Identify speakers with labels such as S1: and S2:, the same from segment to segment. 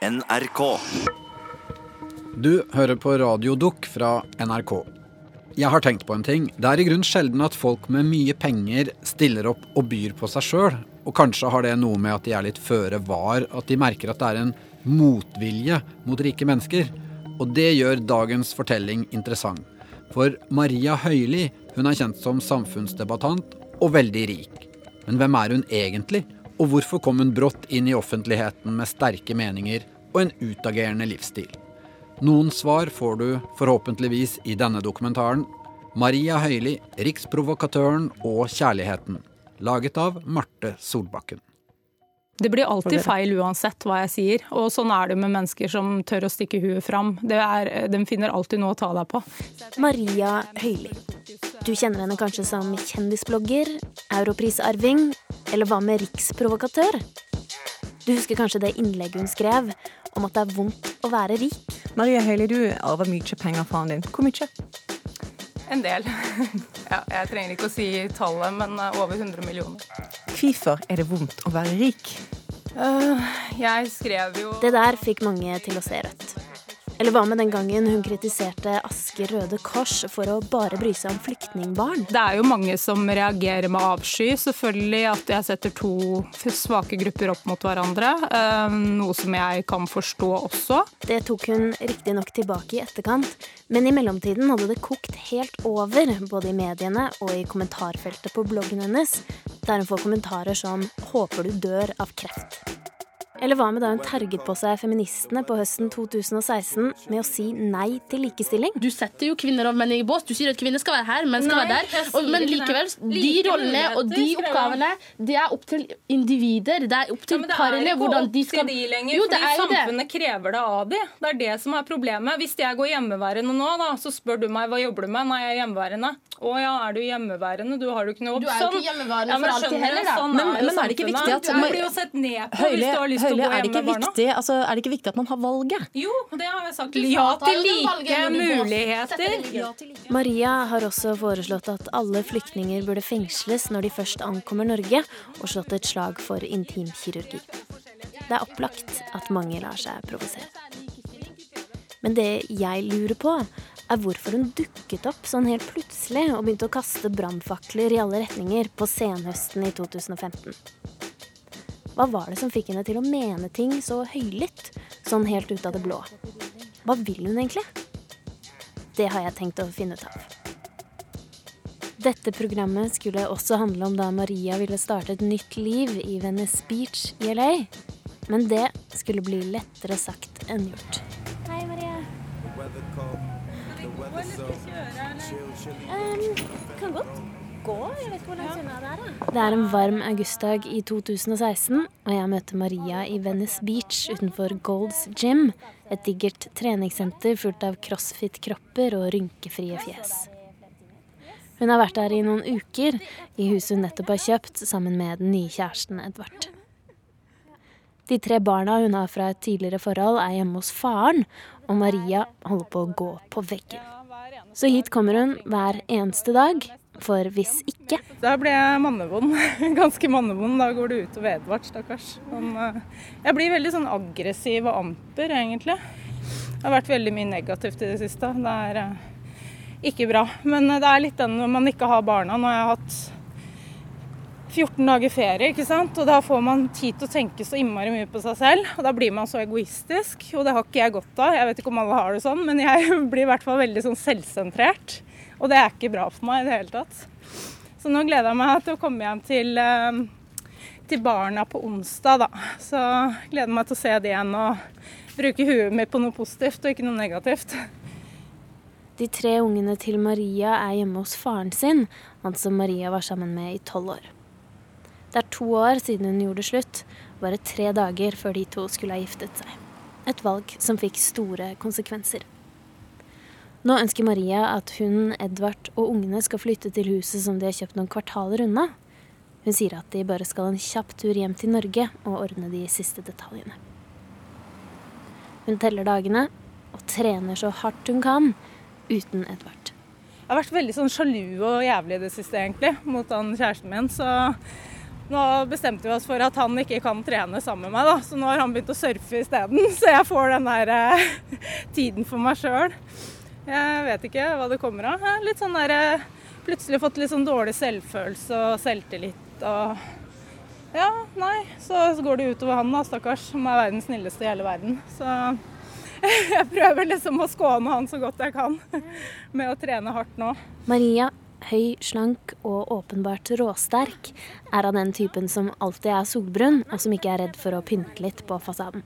S1: NRK.
S2: Du hører på Radio Dukk fra NRK. Jeg har tenkt på en ting. Det er i grunn sjelden at folk med mye penger stiller opp og byr på seg sjøl. Og kanskje har det noe med at de er litt føre var, at de merker at det er en motvilje mot rike mennesker. Og det gjør dagens fortelling interessant. For Maria Høili hun er kjent som samfunnsdebattant og veldig rik. Men hvem er hun egentlig? Og hvorfor kom hun brått inn i offentligheten med sterke meninger og en utagerende livsstil? Noen svar får du forhåpentligvis i denne dokumentaren. Maria Høili, riksprovokatøren og kjærligheten. Laget av Marte Solbakken.
S3: Det blir alltid feil uansett hva jeg sier, og sånn er det med mennesker som tør å stikke huet fram. Er, de finner alltid noe å ta deg på.
S4: Maria Høili. Du kjenner henne kanskje som kjendisblogger, europrisarving, eller hva med riksprovokatør? Du husker kanskje det innlegget hun skrev om at det er vondt å være rik?
S5: Maria Høili, du arver mye penger fra faren din. Hvor mye?
S3: En del. Ja, jeg trenger ikke å si tallet, men eh, over 100 millioner.
S5: Hvorfor er det vondt å være rik?
S3: Uh, jeg skrev jo
S4: Det der fikk mange til å se rødt. Eller hva med den gangen hun kritiserte Asker Røde Kors for å bare bry seg om flyktningbarn?
S3: Det er jo mange som reagerer med avsky. Selvfølgelig at jeg setter to svake grupper opp mot hverandre. Eh, noe som jeg kan forstå også.
S4: Det tok hun riktignok tilbake i etterkant, men i mellomtiden hadde det kokt helt over, både i mediene og i kommentarfeltet på bloggen hennes, der hun får kommentarer som 'håper du dør av kreft'. Eller hva med da hun terget på seg feministene på høsten 2016 med å si nei til likestilling?
S6: Du setter jo kvinner og menn i bås. Du sier at kvinner skal være her, menn skal nei, være der. Og, men likevel, de rollene og de oppgavene, det er opp til individer. Det er opp til ja, parene hvordan de skal
S3: Det er ikke opp til de lenger, jo, fordi samfunnet det. krever det av de. Det er det som er problemet. Hvis jeg går hjemmeværende nå, da, så spør du meg hva jobber du med? Nei, jeg er hjemmeværende. Å ja, er du hjemmeværende? Du har jo ikke noe
S6: jobb. Du er jo ikke sånn. hjemmeværende ja, for alltid heller, da.
S3: Sånn men, men, er det ikke viktig at Du blir jo sett ned på Høylig, hvis du har lyst
S5: Høylig, er, det ikke viktig, altså, er det ikke viktig at man har valget?
S3: Jo, det har jeg sagt. Ja til like muligheter.
S4: Maria har også foreslått at alle flyktninger burde fengsles når de først ankommer Norge, og slått et slag for intimkirurgi. Det er opplagt at mange lar seg provosere. Men det jeg lurer på, er hvorfor hun dukket opp sånn helt plutselig og begynte å kaste brannfakler i alle retninger på senhøsten i 2015. Hva var det som fikk henne til å mene ting så høylytt, sånn helt ut av det blå? Hva vil hun egentlig? Det har jeg tenkt å finne ut av. Dette programmet skulle også handle om da Maria ville starte et nytt liv i Venice Beach i LA. Men det skulle bli lettere sagt enn gjort. Um, kan godt gå. Jeg vet ikke hvor langt unna det er. Det er en varm augustdag i 2016, og jeg møter Maria i Venice Beach utenfor Golds Gym. Et digert treningssenter fullt av crossfit-kropper og rynkefrie fjes. Hun har vært der i noen uker, i huset hun nettopp har kjøpt sammen med den nye kjæresten Edvard. De tre barna hun har fra et tidligere forhold, er hjemme hos faren, og Maria holder på å gå på veggen. Så hit kommer hun hver eneste dag, for hvis ikke
S3: Da blir jeg mannevond. Ganske mannevond. Da går det utover Edvard, stakkars. Eh, jeg blir veldig sånn aggressiv og amper, egentlig. Det har vært veldig mye negativt i det siste. Det er eh, ikke bra. Men eh, det er litt den når man ikke har barna. Nå har jeg hatt 14 dager ferie, ikke sant. Og da får man tid til å tenke så innmari mye på seg selv. Og da blir man så egoistisk, og det har ikke jeg godt av. Jeg vet ikke om alle har det sånn, men jeg blir i hvert fall veldig sånn selvsentrert. Og det er ikke bra for meg i det hele tatt. Så nå gleder jeg meg til å komme hjem til, eh, til barna på onsdag, da. Så gleder jeg meg til å se det igjen og bruke huet mitt på noe positivt og ikke noe negativt.
S4: De tre ungene til Maria er hjemme hos faren sin, han som Maria var sammen med i tolv år. Det er to år siden hun gjorde slutt, bare tre dager før de to skulle ha giftet seg. Et valg som fikk store konsekvenser. Nå ønsker Maria at hun, Edvard og ungene skal flytte til huset som de har kjøpt noen kvartaler unna. Hun sier at de bare skal en kjapp tur hjem til Norge og ordne de siste detaljene. Hun teller dagene og trener så hardt hun kan uten Edvard.
S3: Jeg har vært veldig sånn sjalu og jævlig i det siste, egentlig, mot han kjæresten min. Så nå bestemte vi oss for at han ikke kan trene sammen med meg, da. Så nå har han begynt å surfe isteden. Så jeg får den der eh, tiden for meg sjøl. Jeg vet ikke hva det kommer av. Litt sånn der, eh, plutselig fått litt sånn dårlig selvfølelse og selvtillit og Ja, nei. Så, så går det utover han da, stakkars, som er verdens snilleste i hele verden. Så jeg prøver liksom å skåne han så godt jeg kan med å trene hardt nå.
S4: Maria høy, slank og åpenbart råsterk, er av den typen som alltid er solbrun, og som ikke er redd for å pynte litt på fasaden.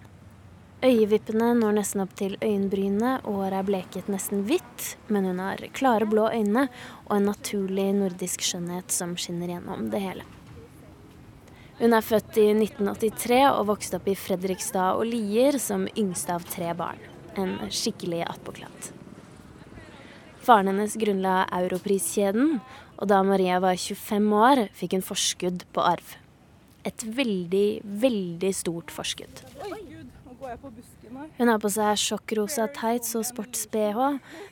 S4: Øyevippene når nesten opp til øyenbrynene, og håret er bleket nesten hvitt, men hun har klare blå øyne og en naturlig nordisk skjønnhet som skinner gjennom det hele. Hun er født i 1983 og vokste opp i Fredrikstad og Lier som yngste av tre barn. En skikkelig attpåklatt. Faren hennes grunnla Europriskjeden, og da Maria var 25 år, fikk hun forskudd på arv. Et veldig, veldig stort forskudd. Hun har på seg sjokkrosa tights og sports-BH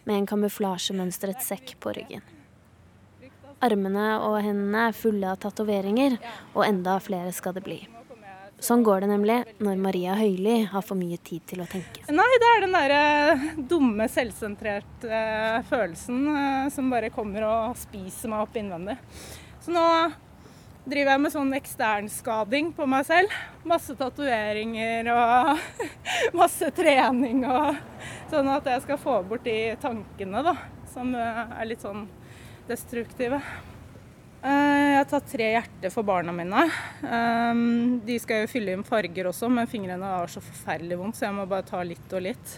S4: med en kamuflasjemønstret sekk på ryggen. Armene og hendene er fulle av tatoveringer, og enda flere skal det bli. Sånn går det nemlig når Maria Høili har for mye tid til å tenke.
S3: Nei, det er den derre eh, dumme, selvsentrerte uh, følelsen uh, som bare kommer og spiser meg opp innvendig. Så nå driver jeg med sånn eksternskading på meg selv. Masse tatoveringer og masse trening og sånn at jeg skal få bort de tankene da, som er litt sånn destruktive. Eh, jeg har tatt tre hjerter for barna mine. Eh, de skal jo fylle inn farger også, men fingrene har så forferdelig vondt, så jeg må bare ta litt og litt.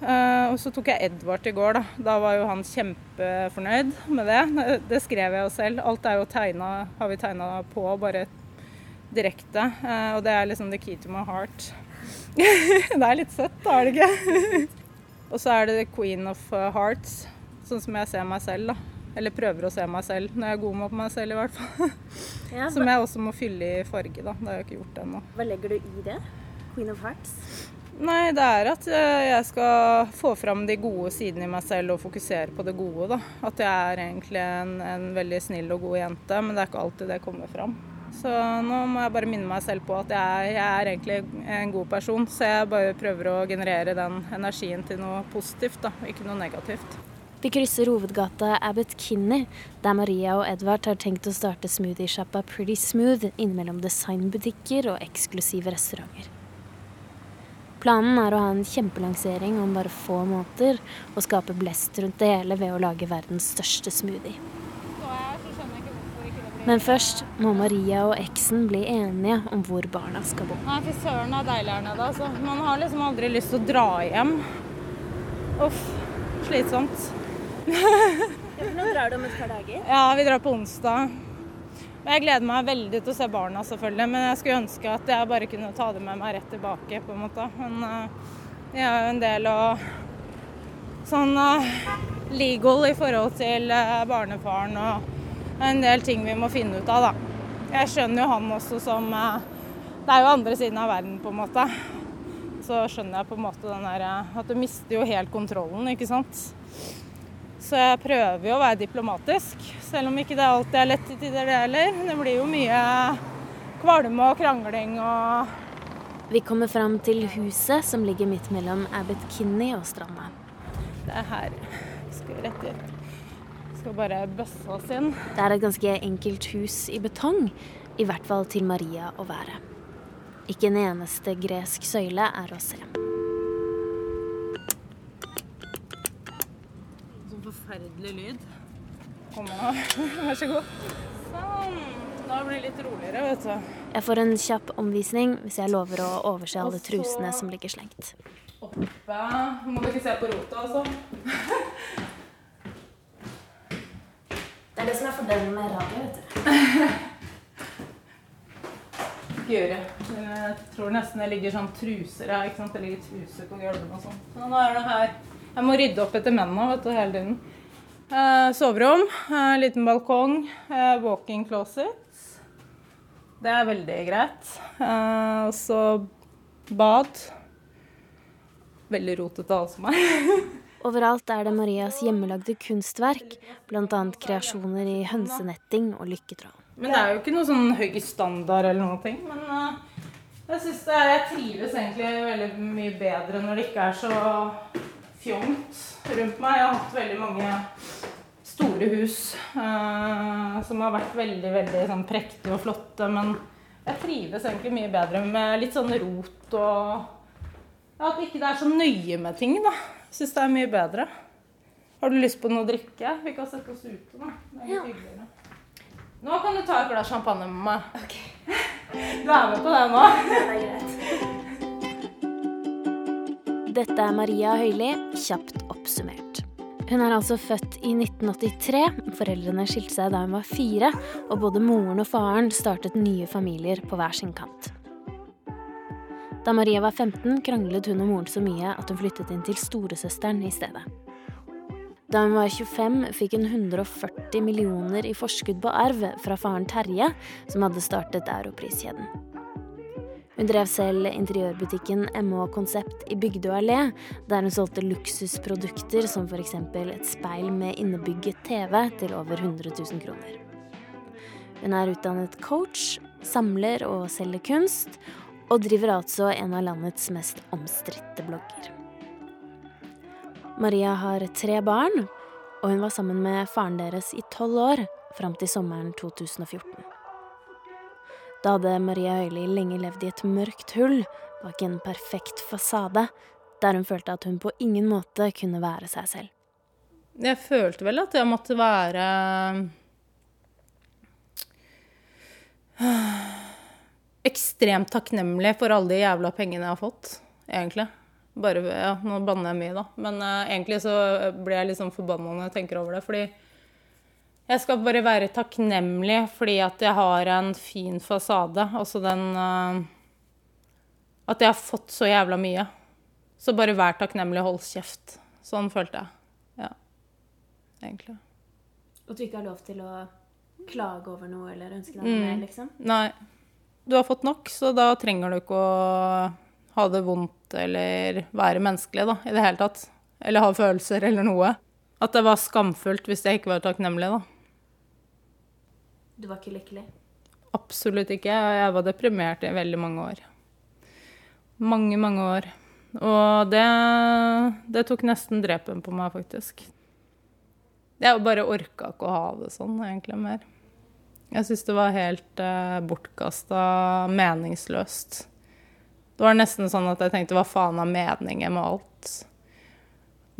S3: Eh, og så tok jeg Edvard i går, da. Da var jo han kjempefornøyd med det. Det skrev jeg jo selv. Alt er jo tegna, har vi tegna på, bare direkte. Og det er liksom the key to my heart. det er litt søtt, da, er det ikke? og så er det the queen of hearts, sånn som jeg ser meg selv, da. Eller prøver å se meg selv når jeg er god med meg selv, i hvert fall. Ja, Som jeg også må fylle i farge, da. Det har jeg ikke gjort ennå.
S4: Hva legger du i det? Queen of Hearts?
S3: Nei, det er at eh, jeg skal få fram de gode sidene i meg selv og fokusere på det gode, da. At jeg er egentlig en, en veldig snill og god jente, men det er ikke alltid det kommer fram. Så nå må jeg bare minne meg selv på at jeg, jeg, er egentlig en god person. Så jeg bare prøver å generere den energien til noe positivt, da, ikke noe negativt.
S4: Vi krysser hovedgata Abbot Kinney, der Maria og Edvard har tenkt å starte smoothiesjappa Pretty Smooth innimellom designbutikker og eksklusive restauranter. Planen er å ha en kjempelansering om bare få måneder og skape blest rundt det hele ved å lage verdens største smoothie. Men først må Maria og eksen bli enige om hvor barna skal bo.
S3: Nei, fy søren, det er deilig her nede. Altså. Man har liksom aldri lyst til å dra hjem. Uff, slitsomt
S4: nå drar du om et par dager?
S3: Ja, vi drar på onsdag. Jeg gleder meg veldig til å se barna, selvfølgelig. Men jeg skulle ønske at jeg bare kunne ta det med meg rett tilbake, på en måte. Men uh, jeg er jo en del av sånn uh, legal i forhold til uh, barnefaren og en del ting vi må finne ut av, da. Jeg skjønner jo han også som Det er jo andre siden av verden, på en måte. Så skjønner jeg på en måte den der At du mister jo helt kontrollen, ikke sant. Så jeg prøver jo å være diplomatisk, selv om ikke det alltid er lett i tider, det heller. Det blir jo mye kvalme og krangling og
S4: Vi kommer fram til huset som ligger midt mellom Abbot Kinney og stranda.
S3: Det er her. Vi skal rett ut. Vi skal bare bøsse oss inn.
S4: Det er et ganske enkelt hus i betong, i hvert fall til Maria å være. Ikke en eneste gresk søyle er å se.
S3: Forferdelig lyd. Kom nå. Vær så god. Sånn. Da blir det litt roligere, vet du.
S4: Jeg får en kjapp omvisning hvis jeg lover å overse alle trusene som ligger slengt.
S3: Oppe Må du ikke se på rota, altså.
S4: Det er det som er fordelen med radio, vet
S3: du. Gjøre. Jeg tror nesten det ligger sånn truser her. ikke sant? Det ligger truser på gulvene og sånn. Så nå er det her. Jeg må rydde opp etter mennene vet du, hele tiden. Eh, soverom, eh, liten balkong, eh, walking closet. Det er veldig greit. Og så bad. Veldig rotete alt som er.
S4: Overalt er det Marias hjemmelagde kunstverk, bl.a. kreasjoner i hønsenetting og lykketråd.
S3: Men det er jo ikke noe sånn høy standard eller noen ting. Men jeg syns er Jeg trives egentlig veldig mye bedre når det ikke er så fjongt rundt meg. Jeg har hatt veldig mange store hus eh, som har vært veldig, veldig sånn prektige og flotte. Men jeg trives egentlig mye bedre med litt sånn rot og ja, At ikke det er så nøye med ting, da. Syns det er mye bedre. Har du lyst på noe å drikke? Vi kan sette oss ute, da. Det er litt hyggeligere. Nå kan du ta et glass champagne med meg.
S4: Ok.
S3: Du er med på det nå?
S4: Det er greit. Dette er Maria Høili, kjapt oppsummert. Hun er altså født i 1983. Foreldrene skilte seg da hun var fire, og både moren og faren startet nye familier på hver sin kant. Da Maria var 15, kranglet hun og moren så mye at hun flyttet inn til storesøsteren i stedet. Da hun var 25, fikk hun 140 millioner i forskudd på arv fra faren Terje, som hadde startet Europriskjeden. Hun drev selv interiørbutikken MH Konsept i Bygdø allé, der hun solgte luksusprodukter som f.eks. et speil med innebygget TV til over 100 000 kroner. Hun er utdannet coach, samler og selger kunst, og driver altså en av landets mest omstridte blogger. Maria har tre barn, og hun var sammen med faren deres i tolv år, fram til sommeren 2014. Da hadde Maria Høili lenge levd i et mørkt hull bak en perfekt fasade, der hun følte at hun på ingen måte kunne være seg selv.
S3: Jeg følte vel at jeg måtte være ekstremt takknemlig for alle de jævla pengene jeg har fått, egentlig. Bare, ja, Nå banner jeg mye, da. Men uh, egentlig så blir jeg litt sånn forbanna når jeg tenker over det. Fordi jeg skal bare være takknemlig fordi at jeg har en fin fasade. Altså den uh, At jeg har fått så jævla mye. Så bare vær takknemlig og hold kjeft. Sånn følte jeg. Ja. Egentlig.
S4: Og du ikke har lov til å klage over noe eller ønske deg noe
S3: Mm.
S4: mer, liksom?
S3: Nei. Du har fått nok, så da trenger du ikke å ha det vondt eller være menneskelig, da, i det hele tatt. Eller ha følelser eller noe. At det var skamfullt hvis jeg ikke var takknemlig, da.
S4: Du var ikke lykkelig?
S3: Absolutt ikke. Jeg var deprimert i veldig mange år. Mange, mange år. Og det, det tok nesten drepen på meg, faktisk. Jeg bare orka ikke å ha det sånn, egentlig, mer. Jeg syns det var helt eh, bortkasta, meningsløst. Det var nesten sånn at jeg tenkte hva faen er meningen med alt?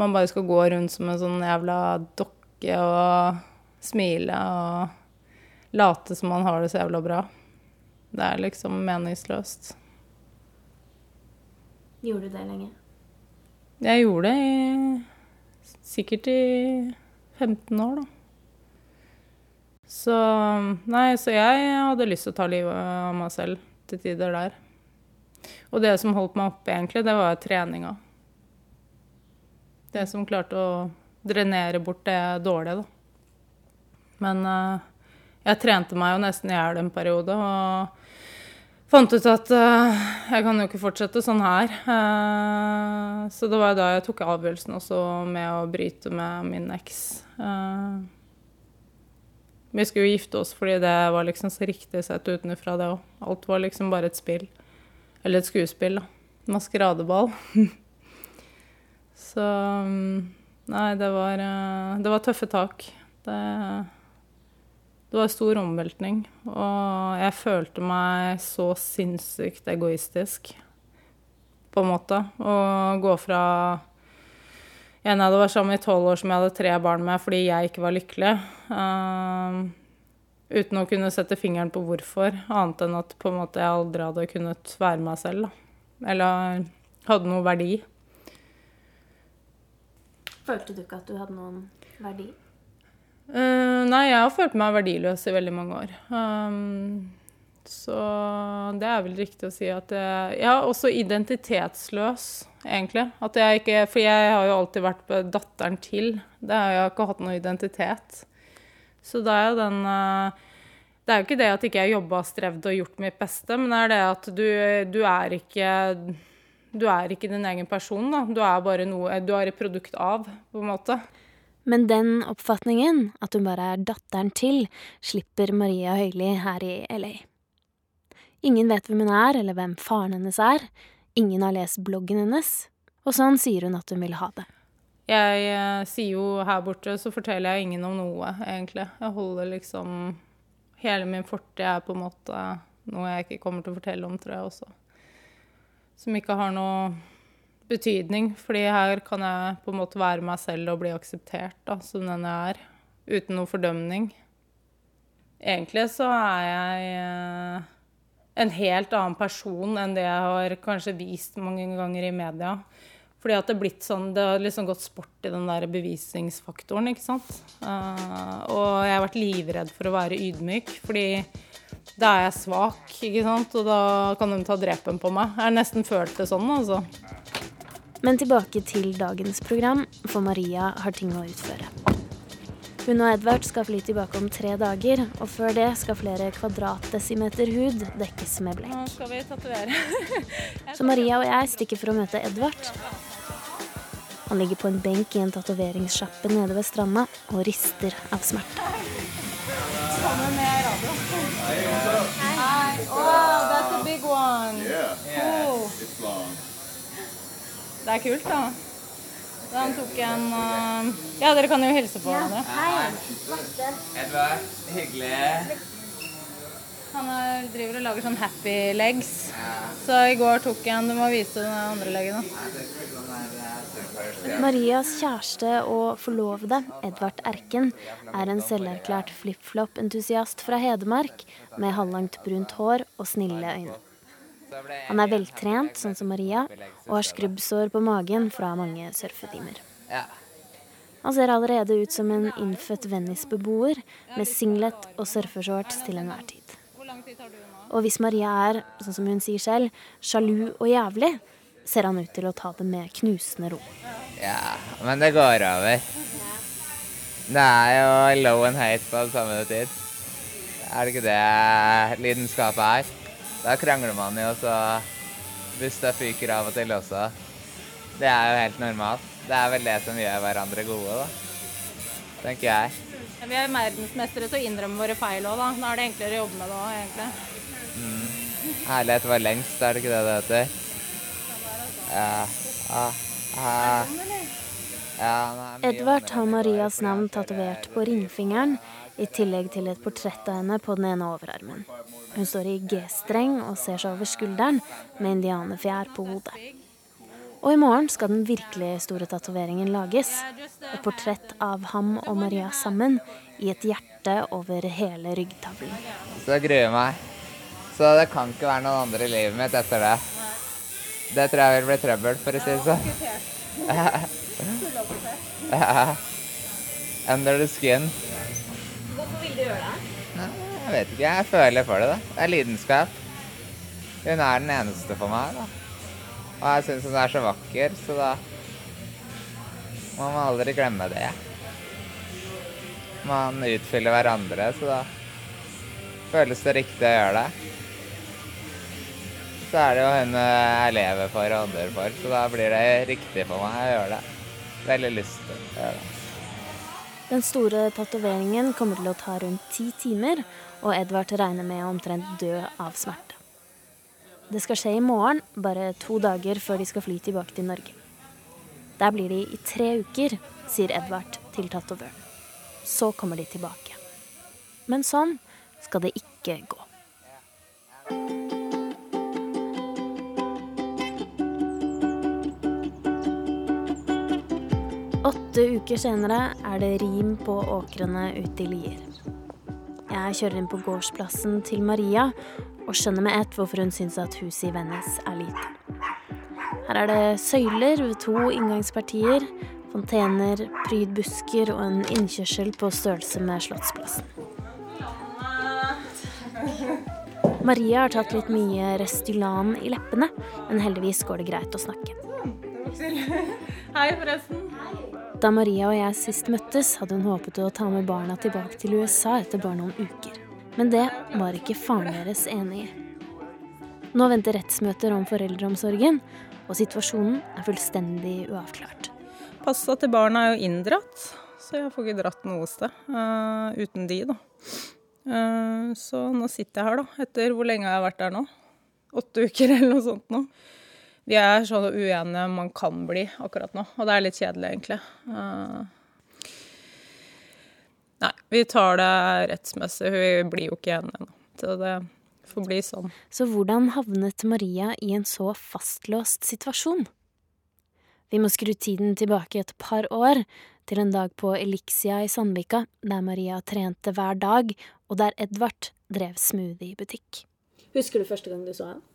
S3: Man bare skal gå rundt som en sånn jævla dokke og smile og late som man har det så jævla bra. Det er liksom meningsløst.
S4: Gjorde du det lenge?
S3: Jeg gjorde det i sikkert i 15 år, da. Så Nei, så jeg hadde lyst til å ta livet av meg selv til tider der. Og det som holdt meg oppe, egentlig, det var treninga. Det som klarte å drenere bort det dårlige, da. Men eh, jeg trente meg jo nesten i hjel en periode, og fant ut at uh, jeg kan jo ikke fortsette sånn her. Uh, så det var da jeg tok avgjørelsen også med å bryte med min eks. Uh, vi skulle jo gifte oss fordi det var liksom så riktig sett utenfra, det òg. Alt var liksom bare et spill. Eller et skuespill, da. Maskeradeball. så um, Nei, det var, det var tøffe tak. Det, det var stor omveltning. Og jeg følte meg så sinnssykt egoistisk, på en måte. Å gå fra en jeg hadde vært sammen med i tolv år, som jeg hadde tre barn med fordi jeg ikke var lykkelig. uh, uten å kunne sette fingeren på hvorfor, annet enn at en måte jeg aldri hadde kunnet være meg selv. Da. Eller hadde noe verdi.
S4: Følte du ikke at du hadde noen verdi?
S3: Eh, nei, jeg har følt meg verdiløs i veldig mange år. Um, så det er vel riktig å si at jeg Ja, også identitetsløs, egentlig. Jeg ikke For jeg har jo alltid vært datteren til. Det har jeg ikke hatt noe identitet. Så det er jo den uh, Det er jo ikke det at ikke jeg jobba og strevd og gjort mitt beste, men det er det at du, du er ikke du er ikke din egen person, da. Du er bare noe Du er et produkt av, på en måte.
S4: Men den oppfatningen, at hun bare er datteren til, slipper Maria Høili her i LA. Ingen vet hvem hun er, eller hvem faren hennes er. Ingen har lest bloggen hennes. Og sånn sier hun at hun vil ha det.
S3: Jeg eh, sier jo her borte, så forteller jeg ingen om noe, egentlig. Jeg holder liksom Hele min fortid er på en måte noe jeg ikke kommer til å fortelle om, tror jeg også. Som ikke har noe betydning. fordi her kan jeg på en måte være meg selv og bli akseptert da, som den jeg er. Uten noe fordømning. Egentlig så er jeg eh, en helt annen person enn det jeg har kanskje vist mange ganger i media. Fordi at Det er blitt sånn, det har liksom gått sport i den der bevisningsfaktoren. ikke sant? Uh, og jeg har vært livredd for å være ydmyk, fordi da er jeg svak. ikke sant? Og da kan de ta drepen på meg. Jeg har nesten følt det sånn. altså.
S4: Men tilbake til dagens program, for Maria har ting å utføre. Hun og Edvard skal fly tilbake om tre dager, og før det skal flere kvadratdesimeter hud dekkes med blekk.
S3: Nå skal vi tatovere.
S4: Så Maria og jeg stikker for å møte Edvard. Han ligger på en benk i en tatoveringssjappe nede ved stranda og rister av smerte.
S3: Sammen med radio. Hei. Oh, that's a big one. Cool. Det er kult, da. Han tok en uh... Ja, dere kan jo hilse på hverandre.
S1: Hei. Edvard, hyggelig.
S3: Han er, driver og lager sånn happy legs. Så i går tok jeg en Du må vise den andre leggen.
S4: Marias kjæreste og forlovede, Edvard Erken, er en selverklært flip-flop-entusiast fra Hedmark med halvlangt brunt hår og snille øyne. Han er veltrent, sånn som Maria, og har skrubbsår på magen fra mange surfetimer. Han ser allerede ut som en innfødt Venice-beboer med singlet og surfeshorts til enhver tid. Og hvis Maria er, sånn som hun sier selv, sjalu og jævlig, ser han ut til å ta det med knusende ro.
S1: Ja, men det går over. Det er jo low and hate på samme tid. Er det ikke det lidenskapet er? Da krangler man jo, så busta fyker av og til også. Det er jo helt normalt. Det er vel det som gjør hverandre gode, da. Tenker jeg.
S3: Ja, vi er verdensmestere til å innrømme våre feil òg, da. Da er det enklere å jobbe med det òg, egentlig.
S1: Mm. Ærlighet var lengst, er det ikke det det heter? Ja. Ah, ah.
S4: Ja, Edvard har Marias navn tatovert på ringfingeren, i tillegg til et portrett av henne på den ene overarmen. Hun står i G-streng og ser seg over skulderen med indianerfjær på hodet. Og i morgen skal den virkelig store tatoveringen lages. Et portrett av ham og Maria sammen i et hjerte over hele ryggtavlen.
S1: Så jeg gruer meg. Så det kan ikke være noen andre i livet mitt etter det. Det tror jeg vil bli trøbbel, for å si det sånn. Under the skin.
S7: Vil du gjøre det?
S1: Jeg vet ikke. Jeg føler for det. da. Det er lidenskap. Hun er den eneste for meg. da. Og jeg syns hun er så vakker, så da må man aldri glemme det. Man utfyller hverandre, så da føles det riktig å gjøre det. Så er det jo hun jeg lever for og ånder for, så da blir det riktig for meg å gjøre det. Veldig lyst til å gjøre det.
S4: Den store tatoveringen kommer til å ta rundt ti timer, og Edvard regner med å omtrent dø av smerte. Det skal skje i morgen, bare to dager før de skal fly tilbake til Norge. Der blir de i tre uker, sier Edvard til tatovøren. Så kommer de tilbake. Men sånn skal det ikke gå. Åtte uker senere er det rim på åkrene ute i Lier. Jeg kjører inn på gårdsplassen til Maria og skjønner med ett hvorfor hun syns at huset i Venice er lite. Her er det søyler ved to inngangspartier, fontener, prydbusker og en innkjørsel på størrelse med Slottsplassen. Maria har tatt litt mye Restylan i leppene, men heldigvis går det greit å snakke.
S3: Hei, forresten.
S4: Da Maria og jeg sist møttes, hadde hun håpet å ta med barna tilbake til USA etter bare noen uker. Men det var ikke faren deres enig i. Nå venter rettsmøter om foreldreomsorgen, og situasjonen er fullstendig uavklart.
S3: Passa til barna er jo inndratt, så jeg får ikke dratt noe sted uh, uten de, da. Uh, så nå sitter jeg her, da, etter hvor lenge jeg har vært der nå. Åtte uker eller noe sånt nå. Vi er så uenige man kan bli akkurat nå, og det er litt kjedelig, egentlig. Uh, nei, vi tar det rettsmessig. Vi blir jo ikke enige nå. Så det får bli sånn.
S4: Så hvordan havnet Maria i en så fastlåst situasjon? Vi må skru tiden tilbake et par år, til en dag på Elixia i Sandvika, der Maria trente hver dag, og der Edvard drev smoothiebutikk.
S7: Husker du første gang du så ham?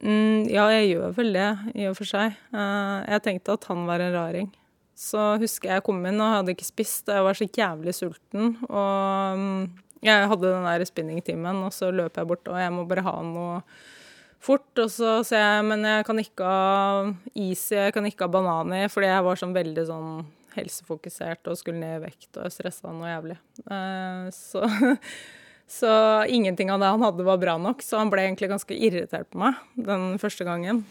S3: Mm, ja, jeg gjør vel det, i og for seg. Uh, jeg tenkte at han var en raring. Så husker jeg kom inn og hadde ikke spist, og jeg var så jævlig sulten. Og um, jeg hadde den der spinningtimen, og så løp jeg bort, og jeg må bare ha noe fort. Og så sier jeg men jeg kan ikke ha is i, jeg kan ikke ha banan i, fordi jeg var sånn veldig sånn helsefokusert og skulle ned i vekt og stressa noe jævlig. Uh, så Så ingenting av det han hadde, var bra nok. Så han ble egentlig ganske irritert på meg den første gangen.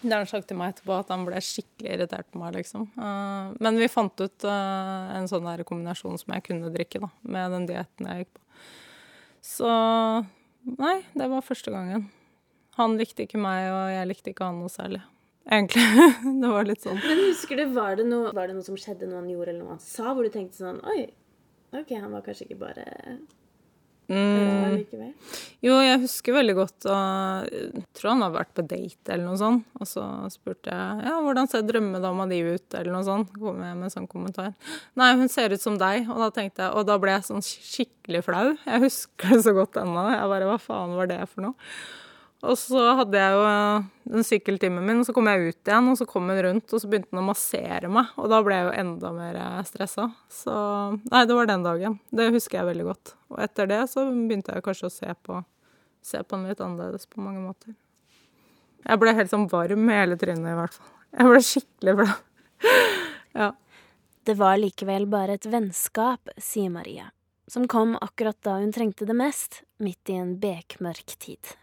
S3: Det har han sagt til meg etterpå, at han ble skikkelig irritert på meg, liksom. Uh, men vi fant ut uh, en sånn der kombinasjon som jeg kunne drikke, da, med den dietten jeg gikk på. Så nei, det var første gangen. Han likte ikke meg, og jeg likte ikke han noe særlig. Egentlig. det var litt sånn.
S7: Men husker du, var det, noe, var det noe som skjedde, noe han gjorde, eller noe han sa, hvor du tenkte sånn Oi, OK, han var kanskje ikke bare
S3: Mm. Jo, jeg husker veldig godt og Jeg tror han har vært på date eller noe sånt. Og så spurte jeg ja, hvordan ser drømmedama di ut, eller noe sånt. Kom jeg med en sånn kommentar. Nei, hun ser ut som deg. Og da tenkte jeg, og da ble jeg sånn skikkelig flau. Jeg husker det så godt ennå. Jeg bare hva faen var det for noe? Og så hadde jeg jo eh, den sykkeltimen min, så kom jeg ut igjen, og så kom hun rundt, og så begynte hun å massere meg. Og da ble jeg jo enda mer eh, stressa. Så Nei, det var den dagen. Det husker jeg veldig godt. Og etter det så begynte jeg kanskje å se på, se på den litt annerledes på mange måter. Jeg ble helt sånn varm i hele trynet, i hvert fall. Jeg ble skikkelig flau. ja.
S4: Det var likevel bare et vennskap, sier Maria, som kom akkurat da hun trengte det mest, midt i en bekmørk tid.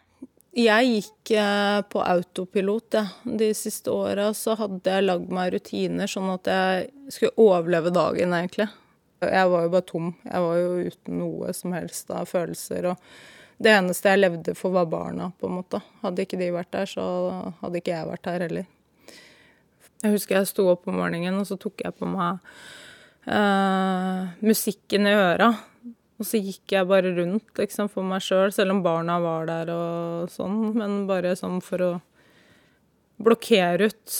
S3: Jeg gikk eh, på autopilot, ja. De siste åra så hadde jeg lagd meg rutiner sånn at jeg skulle overleve dagen, egentlig. Jeg var jo bare tom. Jeg var jo uten noe som helst av følelser. Og det eneste jeg levde for, var barna, på en måte. Hadde ikke de vært der, så hadde ikke jeg vært her heller. Jeg husker jeg sto opp om morgenen, og så tok jeg på meg eh, musikken i øra. Og så gikk jeg bare rundt liksom, for meg sjøl, selv, selv om barna var der og sånn. Men bare sånn for å blokkere ut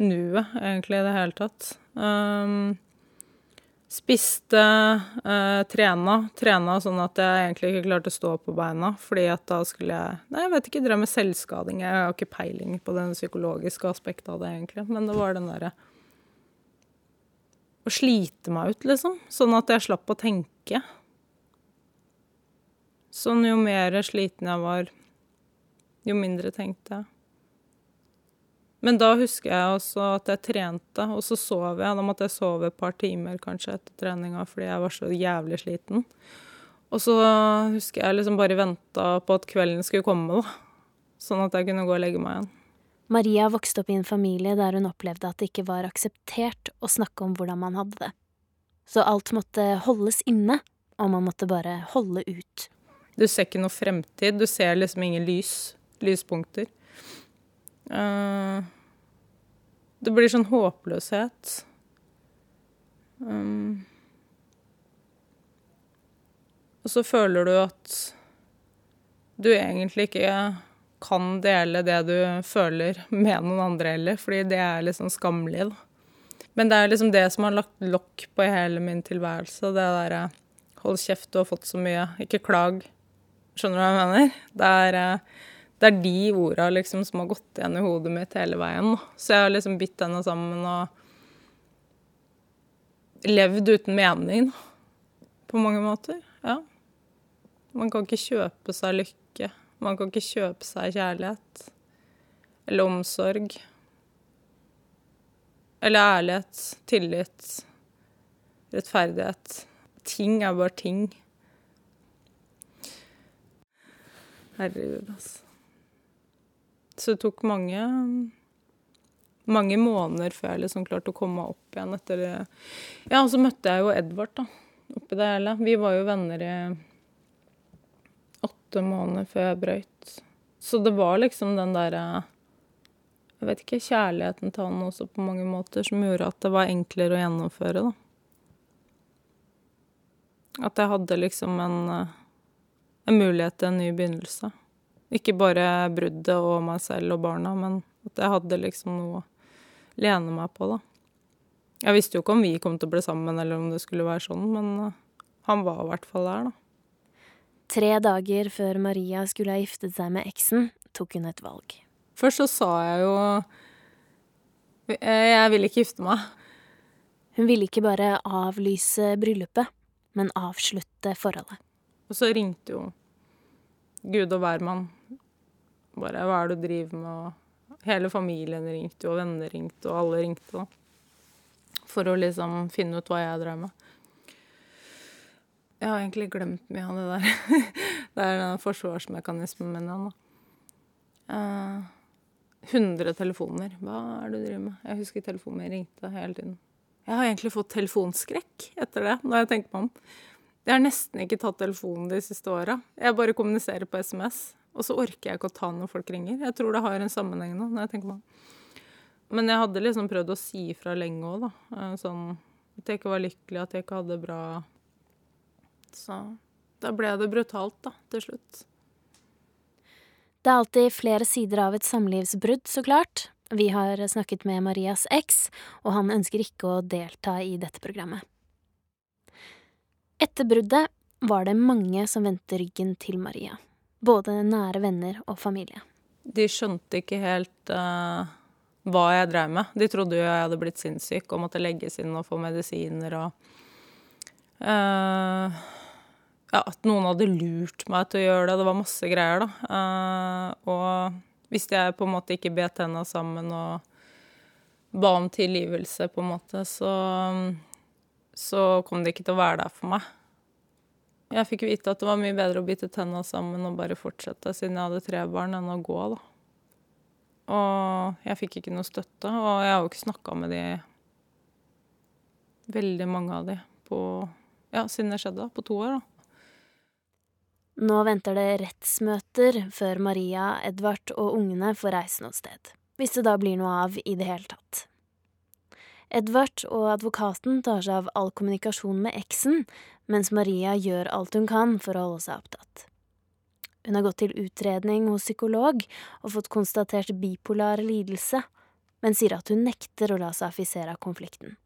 S3: nuet, egentlig, i det hele tatt. Um, spiste, uh, trena. Trena sånn at jeg egentlig ikke klarte å stå på beina. Fordi at da skulle jeg Nei, jeg vet ikke, drev med selvskading. Jeg har ikke peiling på den psykologiske aspektet av det, egentlig. Men det var den derre Å slite meg ut, liksom. Sånn at jeg slapp å tenke. Sånn jo mer sliten jeg var, jo mindre tenkte jeg. Men da husker jeg også at jeg trente, og så sov jeg. Da måtte jeg sove et par timer kanskje etter treninga fordi jeg var så jævlig sliten. Og så husker jeg liksom bare venta på at kvelden skulle komme, da. Sånn at jeg kunne gå og legge meg igjen.
S4: Maria vokste opp i en familie der hun opplevde at det ikke var akseptert å snakke om hvordan man hadde det. Så alt måtte holdes inne, og man måtte bare holde ut.
S3: Du ser ikke noe fremtid. Du ser liksom ingen lys. Lyspunkter. Uh, det blir sånn håpløshet. Um, og så føler du at du egentlig ikke kan dele det du føler med noen andre heller, fordi det er liksom skammelig. Da. Men det er liksom det som har lagt lokk på hele min tilværelse. Det derre hold kjeft, du har fått så mye, ikke klag. Skjønner du hva jeg mener? Det er, eh, det er de orda liksom som har gått igjen i hodet mitt hele veien. Så jeg har liksom bitt denne sammen og levd uten mening, på mange måter. Ja. Man kan ikke kjøpe seg lykke. Man kan ikke kjøpe seg kjærlighet. Eller omsorg. Eller ærlighet, tillit, rettferdighet. Ting er bare ting. Herregud, altså. Så det tok mange mange måneder før jeg liksom klarte å komme opp igjen etter det. Ja, og så møtte jeg jo Edvard, da, oppi det hele. Vi var jo venner i åtte måneder før jeg brøyt. Så det var liksom den derre Jeg vet ikke, kjærligheten til han også på mange måter som gjorde at det var enklere å gjennomføre, da. At jeg hadde liksom en, en mulighet til en ny begynnelse. Ikke bare bruddet og meg selv og barna, men at jeg hadde liksom noe å lene meg på, da. Jeg visste jo ikke om vi kom til å bli sammen, eller om det skulle være sånn, men uh, han var i hvert fall der, da.
S4: Tre dager før Maria skulle ha giftet seg med eksen, tok hun et valg.
S3: Først så sa jeg jo Jeg vil ikke gifte meg.
S4: Hun ville ikke bare avlyse bryllupet, men avslutte forholdet.
S3: Og så ringte jo Gud og hvermann. Bare 'hva er det du driver med', og hele familien ringte, og venner ringte, og alle ringte, da. For å liksom finne ut hva jeg drev med. Jeg har egentlig glemt mye av det der. det er den forsvarsmekanismen min igjen, da. Uh, 100 telefoner. Hva er det du driver med? Jeg husker telefonen min ringte hele tiden. Jeg har egentlig fått telefonskrekk etter det, når jeg tenker meg om. Jeg har nesten ikke tatt telefonen de siste åra. Jeg bare kommuniserer på SMS. Og så orker jeg ikke å ta når folk ringer. Jeg tror det har en sammenheng nå, når jeg tenker på det. Men jeg hadde liksom prøvd å si ifra lenge òg, da. Eh, sånn at jeg ikke var lykkelig, at jeg ikke hadde det bra Så da ble det brutalt, da, til slutt.
S4: Det er alltid flere sider av et samlivsbrudd, så klart. Vi har snakket med Marias eks, og han ønsker ikke å delta i dette programmet. Etter bruddet var det mange som vendte ryggen til Maria. Både nære venner og familie.
S3: De skjønte ikke helt uh, hva jeg drev med. De trodde jo jeg hadde blitt sinnssyk og måtte legges inn og få medisiner og uh, Ja, at noen hadde lurt meg til å gjøre det. Det var masse greier, da. Uh, og hvis jeg på en måte ikke bet tenna sammen og ba om tilgivelse, på en måte, så, så kom det ikke til å være der for meg. Jeg fikk vite at det var mye bedre å bite tenna sammen og bare fortsette, siden jeg hadde tre barn, enn å gå, da. Og jeg fikk ikke noe støtte, og jeg har jo ikke snakka med de Veldig mange av de på Ja, siden det skjedde, på to år, da.
S4: Nå venter det rettsmøter før Maria, Edvard og ungene får reise noe sted. Hvis det da blir noe av i det hele tatt. Edvard og advokaten tar seg av all kommunikasjon med eksen, mens Maria gjør alt hun kan for å holde seg opptatt. Hun har gått til utredning hos psykolog og fått konstatert bipolar lidelse, men sier at hun nekter å la seg affisere av konflikten.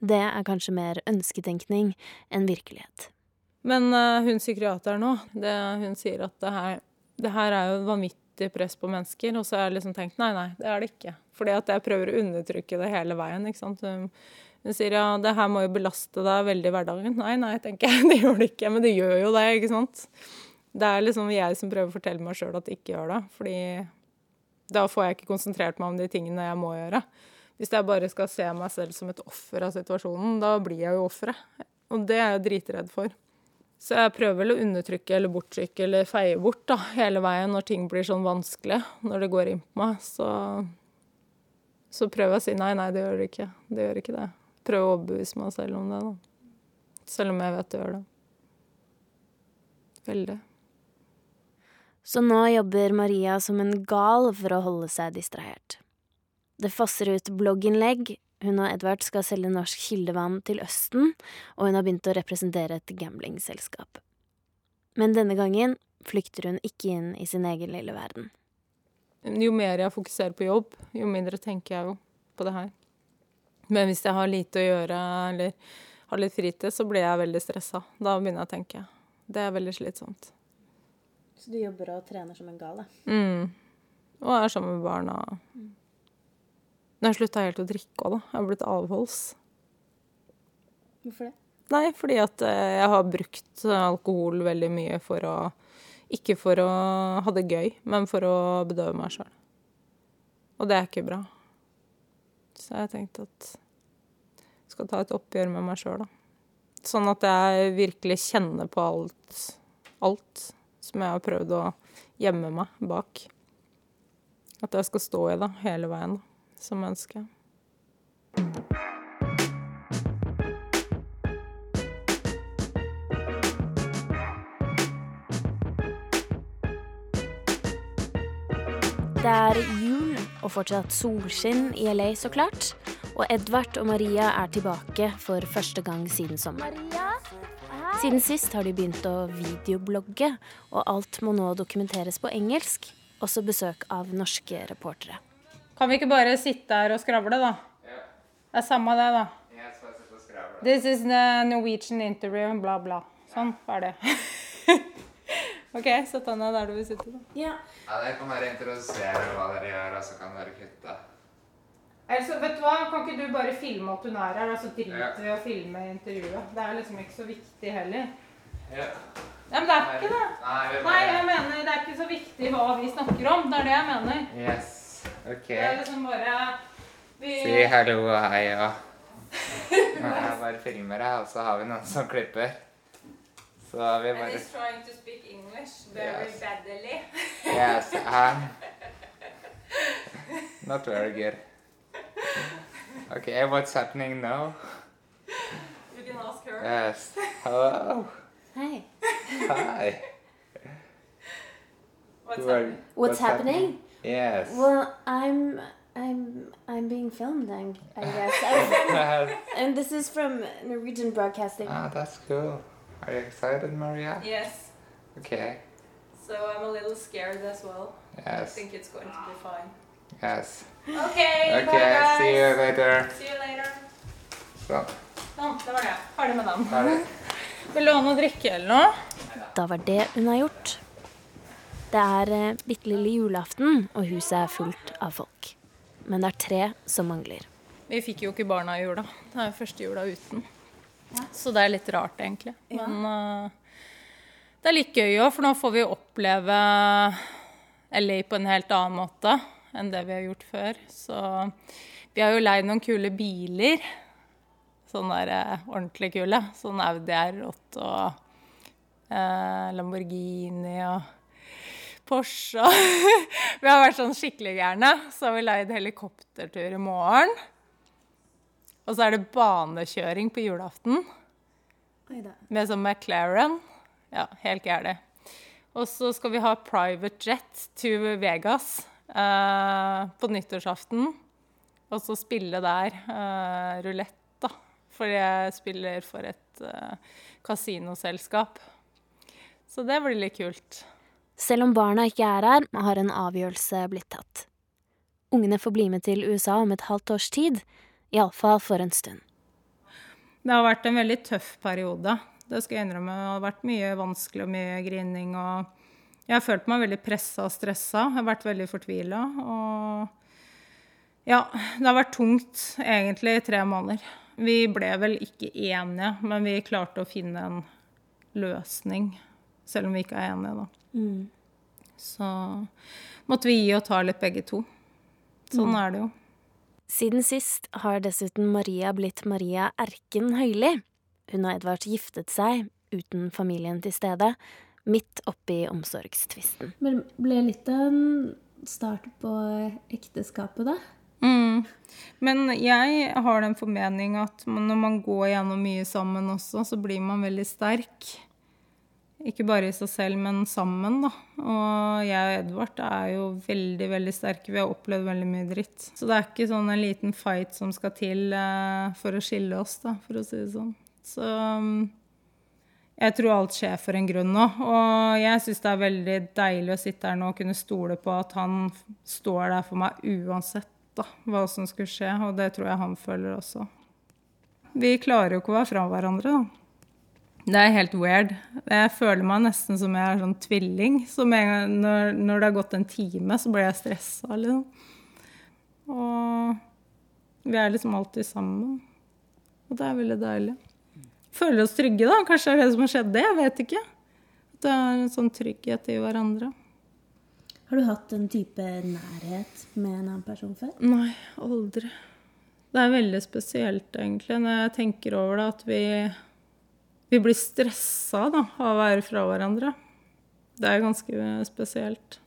S4: Det er kanskje mer ønsketenkning enn virkelighet.
S3: Men uh, hun psykiateren nå, hun sier at det her, det her er jo vanvittig press på mennesker. Og så har jeg liksom tenkt nei, nei, det er det ikke. Fordi at jeg prøver å undertrykke det hele veien. ikke sant? Hun, sier ja, det her må jo belaste deg veldig i hverdagen. Nei, nei, tenker jeg. Det gjør det ikke. Men det gjør jo det, ikke sant. Det er liksom jeg som prøver å fortelle meg sjøl at det ikke gjør det. Fordi da får jeg ikke konsentrert meg om de tingene jeg må gjøre. Hvis jeg bare skal se meg selv som et offer av situasjonen, da blir jeg jo offeret. Og det er jeg dritredd for. Så jeg prøver vel å undertrykke eller borttrykke eller feie bort da, hele veien når ting blir sånn vanskelig, når det går inn på meg. Så, så prøver jeg å si nei, nei, det gjør det ikke. Det gjør ikke det. Prøver å overbevise meg selv om det, da. Selv om jeg vet det gjør det. Veldig.
S4: Så nå jobber Maria som en gal for å holde seg distrahert. Det fosser ut blogginnlegg, hun og Edvard skal selge norsk kildevann til Østen, og hun har begynt å representere et gamblingselskap. Men denne gangen flykter hun ikke inn i sin egen lille verden.
S3: Jo mer jeg fokuserer på jobb, jo mindre tenker jeg jo på det her. Men hvis jeg har lite å gjøre eller har litt fritid, så blir jeg veldig stressa. Da begynner jeg å tenke. Det er veldig slitsomt.
S7: Så du jobber og trener som en gal, da?
S3: Mm. Og er sammen med barna. Mm. Nå har jeg slutta helt å drikke òg, da. Jeg har blitt avholds.
S7: Hvorfor det?
S3: Nei, fordi at eh, jeg har brukt alkohol veldig mye for å Ikke for å ha det gøy, men for å bedøve meg sjøl. Og det er ikke bra. Så jeg tenkte at jeg skal ta et oppgjør med meg sjøl, da. Sånn at jeg virkelig kjenner på alt, alt som jeg har prøvd å gjemme meg bak. At jeg skal stå i det hele veien. da som ønske.
S4: Det er jul og fortsatt solskinn i LA, så klart. Og Edvard og Maria er tilbake for første gang siden sommer. Siden sist har de begynt å videoblogge, og alt må nå dokumenteres på engelsk. Også besøk av norske reportere.
S3: Kan vi ikke bare sitte her og skravle, da? Det er samme det, da. This is the Norwegian interview, bla, bla. Sånn, ferdig. OK, sett deg ned der du vil sitte, da.
S7: Ja.
S1: Ja, Dere kan bare introdusere hva dere gjør, og så kan dere kutte.
S3: Altså, vet du hva? Kan ikke du bare filme at hun er her, og så
S1: Ja.
S3: driter vi i å filme intervjuet? Det er liksom ikke så viktig heller.
S1: Ja.
S3: Nei, men det er ikke det.
S1: Nei, bare...
S3: Nei, jeg mener det er ikke så viktig hva vi snakker om. Det er det jeg mener.
S1: Yes. OK.
S3: Det er liksom bare vi...
S1: Si hallo og hei og Nå Jeg bare filmer det, og så har vi noen som klipper. Så vi
S3: And he's trying to speak English very
S1: Yes.
S3: badly.
S1: Yes, um, not very good. Okay, what's happening now?
S3: You can ask her.
S1: Yes. Hello.
S4: Hei.
S1: Hi.
S3: What's
S1: are-
S3: happening?
S4: What's happening?
S1: Yes.
S4: Well, I'm I'm I'm being filmed, I, I guess. And this is from Norwegian Broadcasting.
S1: ah, that's cool. Are you excited, Maria?
S3: Yes.
S1: Okay.
S3: So I'm a little scared as well. I
S1: Yes.
S3: think it's going to be fine.
S1: Yes.
S3: Okay, bye
S1: Okay,
S3: guys.
S1: see you later.
S3: See you later.
S1: Sånn.
S3: Sånn, det var det. Ferdig med den.
S1: ferdig.
S3: Vil du ha noe å drikke eller noe?
S4: Da var det hun har gjort. Det er eh, bitte lille julaften, og huset er fullt av folk. Men det er tre som mangler.
S3: Vi fikk jo ikke barna i jula. Det er første jula uten. Så det er litt rart, egentlig. Men uh, det er litt gøy òg, for nå får vi oppleve LA på en helt annen måte enn det vi har gjort før. Så vi har jo leid noen kule biler. Sånn der, eh, ordentlig kule. Sånn Audi R8 og eh, Lamborghini og Porsche. vi har vært sånn skikkelig gærne. Så har vi leid helikoptertur i morgen. Og så er det banekjøring på julaften med sånn McLaren. Ja, helt gærlig. Og så skal vi ha private jet to Vegas eh, på nyttårsaften. Og så spille der eh, rulett, da. For jeg spiller for et eh, kasinoselskap. Så det blir litt kult.
S4: Selv om barna ikke er her, har en avgjørelse blitt tatt. Ungene får bli med til USA om et halvt års tid, iallfall for en stund.
S3: Det har vært en veldig tøff periode. Det skal jeg innrømme. Det har vært mye vanskelig og mye grining. Og jeg har følt meg veldig pressa og stressa. Jeg har vært veldig fortvila. Og ja, det har vært tungt egentlig i tre måneder. Vi ble vel ikke enige, men vi klarte å finne en løsning. Selv om vi ikke er enige, da. Så måtte vi gi og ta litt begge to. Sånn er det jo.
S4: Siden sist har dessuten Maria blitt Maria Erken Høili. Hun og Edvard giftet seg, uten familien til stede, midt oppi omsorgstvisten.
S7: Men ble litt av en start på ekteskapet, da?
S3: Mm. Men jeg har den formening at når man går gjennom mye sammen også, så blir man veldig sterk. Ikke bare i seg selv, men sammen, da. Og jeg og Edvard er jo veldig, veldig sterke. Vi har opplevd veldig mye dritt. Så det er ikke sånn en liten fight som skal til eh, for å skille oss, da, for å si det sånn. Så mm, jeg tror alt skjer for en grunn nå. Og jeg syns det er veldig deilig å sitte her nå og kunne stole på at han står der for meg uansett da, hva som skulle skje. Og det tror jeg han føler også. Vi klarer jo ikke å være fra hverandre, da. Det er helt weird. Jeg føler meg nesten som jeg er sånn tvilling. Så når, når det har gått en time, så blir jeg stressa, liksom. Og vi er liksom alltid sammen. Og det er veldig deilig. Føler oss trygge, da. Kanskje det er det som har skjedd, det. Jeg vet ikke. Det er en sånn trygghet i hverandre.
S7: Har du hatt en type nærhet med en annen person før?
S3: Nei, aldri. Det er veldig spesielt, egentlig, når jeg tenker over det, at vi, vi blir stressa da, av å være fra hverandre. Det er ganske spesielt.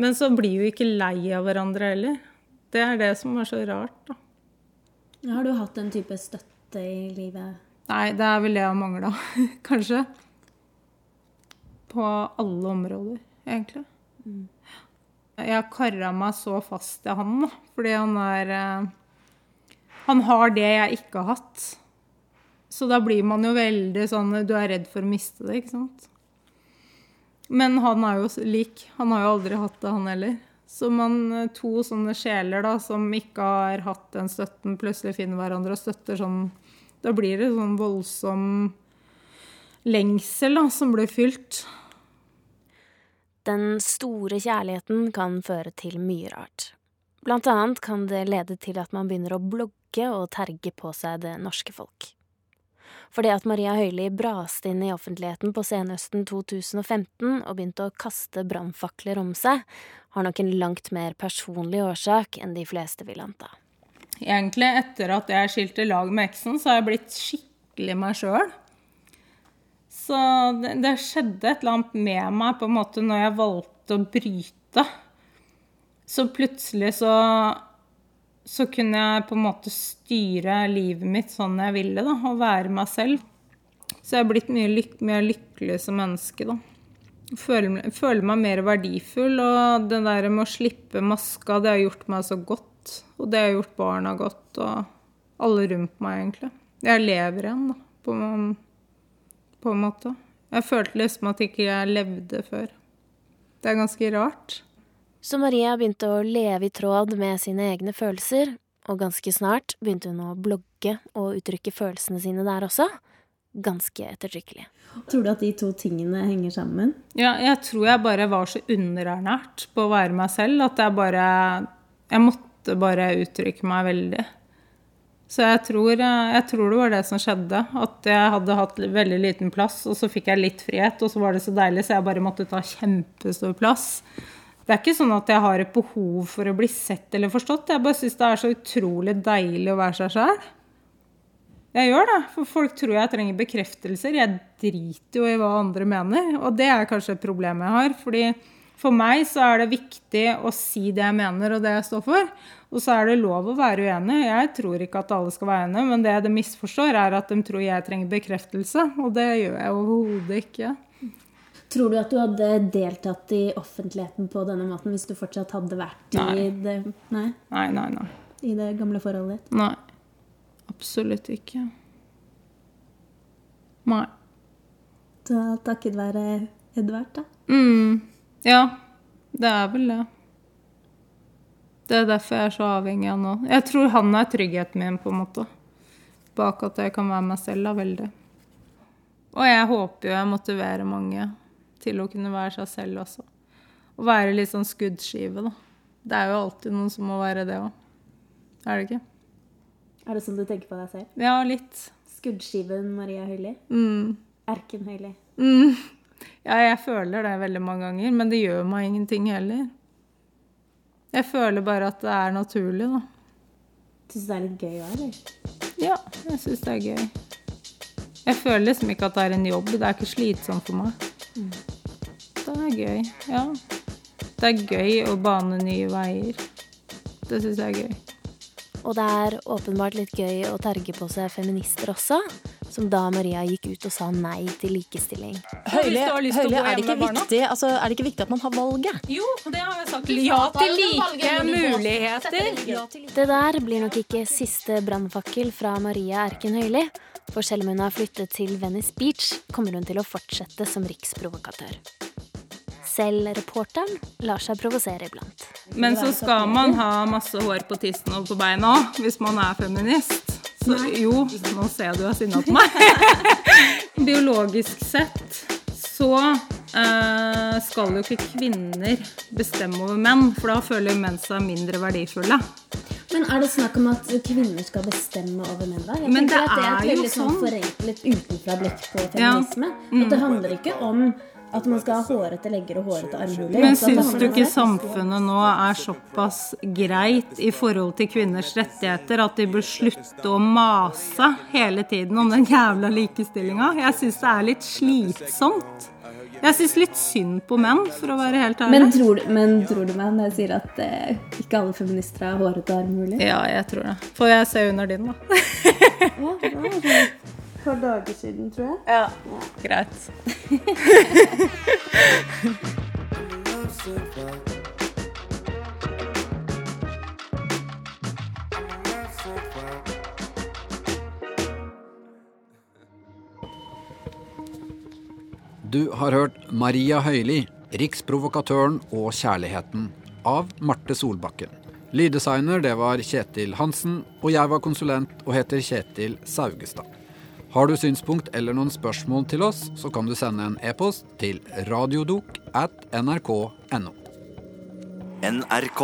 S3: Men så blir vi ikke lei av hverandre heller. Det er det som er så rart, da.
S7: Har du hatt en type støtte i livet?
S3: Nei, det er vel det jeg har mangla, kanskje. På alle områder, egentlig. Mm. Jeg har kara meg så fast til han, da. Fordi han er eh, Han har det jeg ikke har hatt. Så da blir man jo veldig sånn Du er redd for å miste det, ikke sant? Men han er jo lik. Han har jo aldri hatt det, han heller. Så man, eh, to sånne sjeler da, som ikke har hatt den støtten, plutselig finner hverandre og støtter sånn Da blir det sånn voldsom lengsel da, som blir fylt.
S4: Den store kjærligheten kan føre til mye rart. Blant annet kan det lede til at man begynner å blogge og terge på seg det norske folk. For det at Maria Høili braste inn i offentligheten på senhøsten 2015 og begynte å kaste brannfakler om seg, har nok en langt mer personlig årsak enn de fleste vil anta.
S3: Egentlig etter at jeg skilte lag med eksen, så har jeg blitt skikkelig meg sjøl. Så det, det, skjedde et eller annet med meg på en måte når jeg valgte å bryte. Så plutselig så så kunne jeg på en måte styre livet mitt sånn jeg ville, da, og være meg selv. Så jeg er blitt mye lyk mer lykkelig som menneske, da. Føler, føler meg mer verdifull, og det der med å slippe maska, det har gjort meg så godt. Og det har gjort barna godt, og alle rundt meg, egentlig. Jeg lever igjen, da, på, på en måte. Jeg følte liksom at ikke jeg levde før. Det er ganske rart.
S4: Så Maria begynte å leve i tråd med sine egne følelser, og ganske snart begynte hun å blogge og uttrykke følelsene sine der også. Ganske ettertrykkelig.
S7: Tror du at de to tingene henger sammen?
S3: Ja, jeg tror jeg bare var så underernært på å være meg selv at jeg bare Jeg måtte bare uttrykke meg veldig. Så jeg tror, jeg tror, det var det som skjedde. At jeg hadde hatt veldig liten plass, og så fikk jeg litt frihet, og så var det så deilig, så jeg bare måtte ta kjempestor plass. Det er ikke sånn at jeg har et behov for å bli sett eller forstått. Jeg bare syns det er så utrolig deilig å være seg sjøl. Jeg gjør det, for folk tror jeg trenger bekreftelser. Jeg driter jo i hva andre mener, og det er kanskje et problem jeg har. fordi for meg så er det viktig å si det jeg mener og det jeg står for. Og så er det lov å være uenig. Jeg tror ikke at alle skal være enige, men det de misforstår, er at de tror jeg trenger bekreftelse, og det gjør jeg overhodet ikke.
S7: Tror du at du hadde deltatt i offentligheten på denne måten hvis du fortsatt hadde vært nei. i det
S3: nei? nei? Nei, nei,
S7: I det gamle forholdet ditt?
S3: Nei. Absolutt ikke. Nei.
S7: Så takket være Edvard, da?
S3: Mm. Ja. Det er vel det. Det er derfor jeg er så avhengig av nå. Jeg tror han er tryggheten min, på en måte. Bak at jeg kan være meg selv, da, veldig. Og jeg håper jo jeg motiverer mange til å kunne være seg selv også. Og være litt sånn skuddskive, da. Det er jo alltid noen som må være det òg. Er det ikke?
S7: Er det sånn du tenker på deg selv?
S3: Ja, litt.
S7: Skuddskiven Maria Høili?
S3: Mm.
S7: Erken Høili?
S3: Mm. Ja, jeg føler det veldig mange ganger, men det gjør meg ingenting heller. Jeg føler bare at det er naturlig, da.
S7: Syns du det er litt gøy òg, eller?
S3: Ja, jeg syns det er gøy. Jeg føler liksom ikke at det er en jobb. Det er ikke slitsomt for meg. Mm. Det er gøy. Ja. Det er gøy å bane nye veier. Det syns jeg er gøy.
S4: Og det er åpenbart litt gøy å terge på seg feminister også. Som da Maria gikk ut og sa nei til likestilling.
S5: Høylig, Høylig er, det ikke viktig, altså, er det ikke viktig at man har valget?
S3: Jo, det har jeg sagt. Ja til like muligheter.
S4: Det der blir nok ikke siste brannfakkel fra Maria Erken Høili. For selv om hun har flyttet til Venice Beach, kommer hun til å fortsette som riksprovokatør. Selv reporteren lar seg provosere iblant.
S3: Men så skal man ha masse hår på tissen og på beina òg, hvis man er feminist. Så jo, nå ser jeg du er sinna på meg. Biologisk sett så eh, skal jo ikke kvinner bestemme over menn, for da føler jo menn seg mindre verdifulle.
S7: Men er det snakk om at kvinner skal bestemme over menn? da? Jeg
S3: Men det
S7: at det
S3: er,
S7: er et veldig sånn forenklet utenfra blikk på feminisme. Ja. Mm. At det handler ikke om at man skal ha hårete legger og hårete armhuler.
S3: Men syns du ikke samfunnet nå er såpass greit i forhold til kvinners rettigheter at de bør slutte å mase hele tiden om den jævla likestillinga? Jeg syns det er litt slitsomt. Jeg syns litt synd på menn, for å være helt ærlig.
S7: Men tror, du, men tror du meg når jeg sier at eh, ikke alle feminister har hårete armhuler?
S3: Ja, jeg tror det. Får jeg se under din, da?
S7: Ja, var sånn et par dager siden, tror jeg.
S3: Ja, greit.
S2: Du har hørt Maria Høili, 'Riksprovokatøren og kjærligheten' av Marte Solbakken. Lyddesigner det var Kjetil Hansen, og jeg var konsulent og heter Kjetil Saugestad. Har du synspunkt eller noen spørsmål til oss, så kan du sende en e-post til radiodok at nrk.no.
S8: NRK.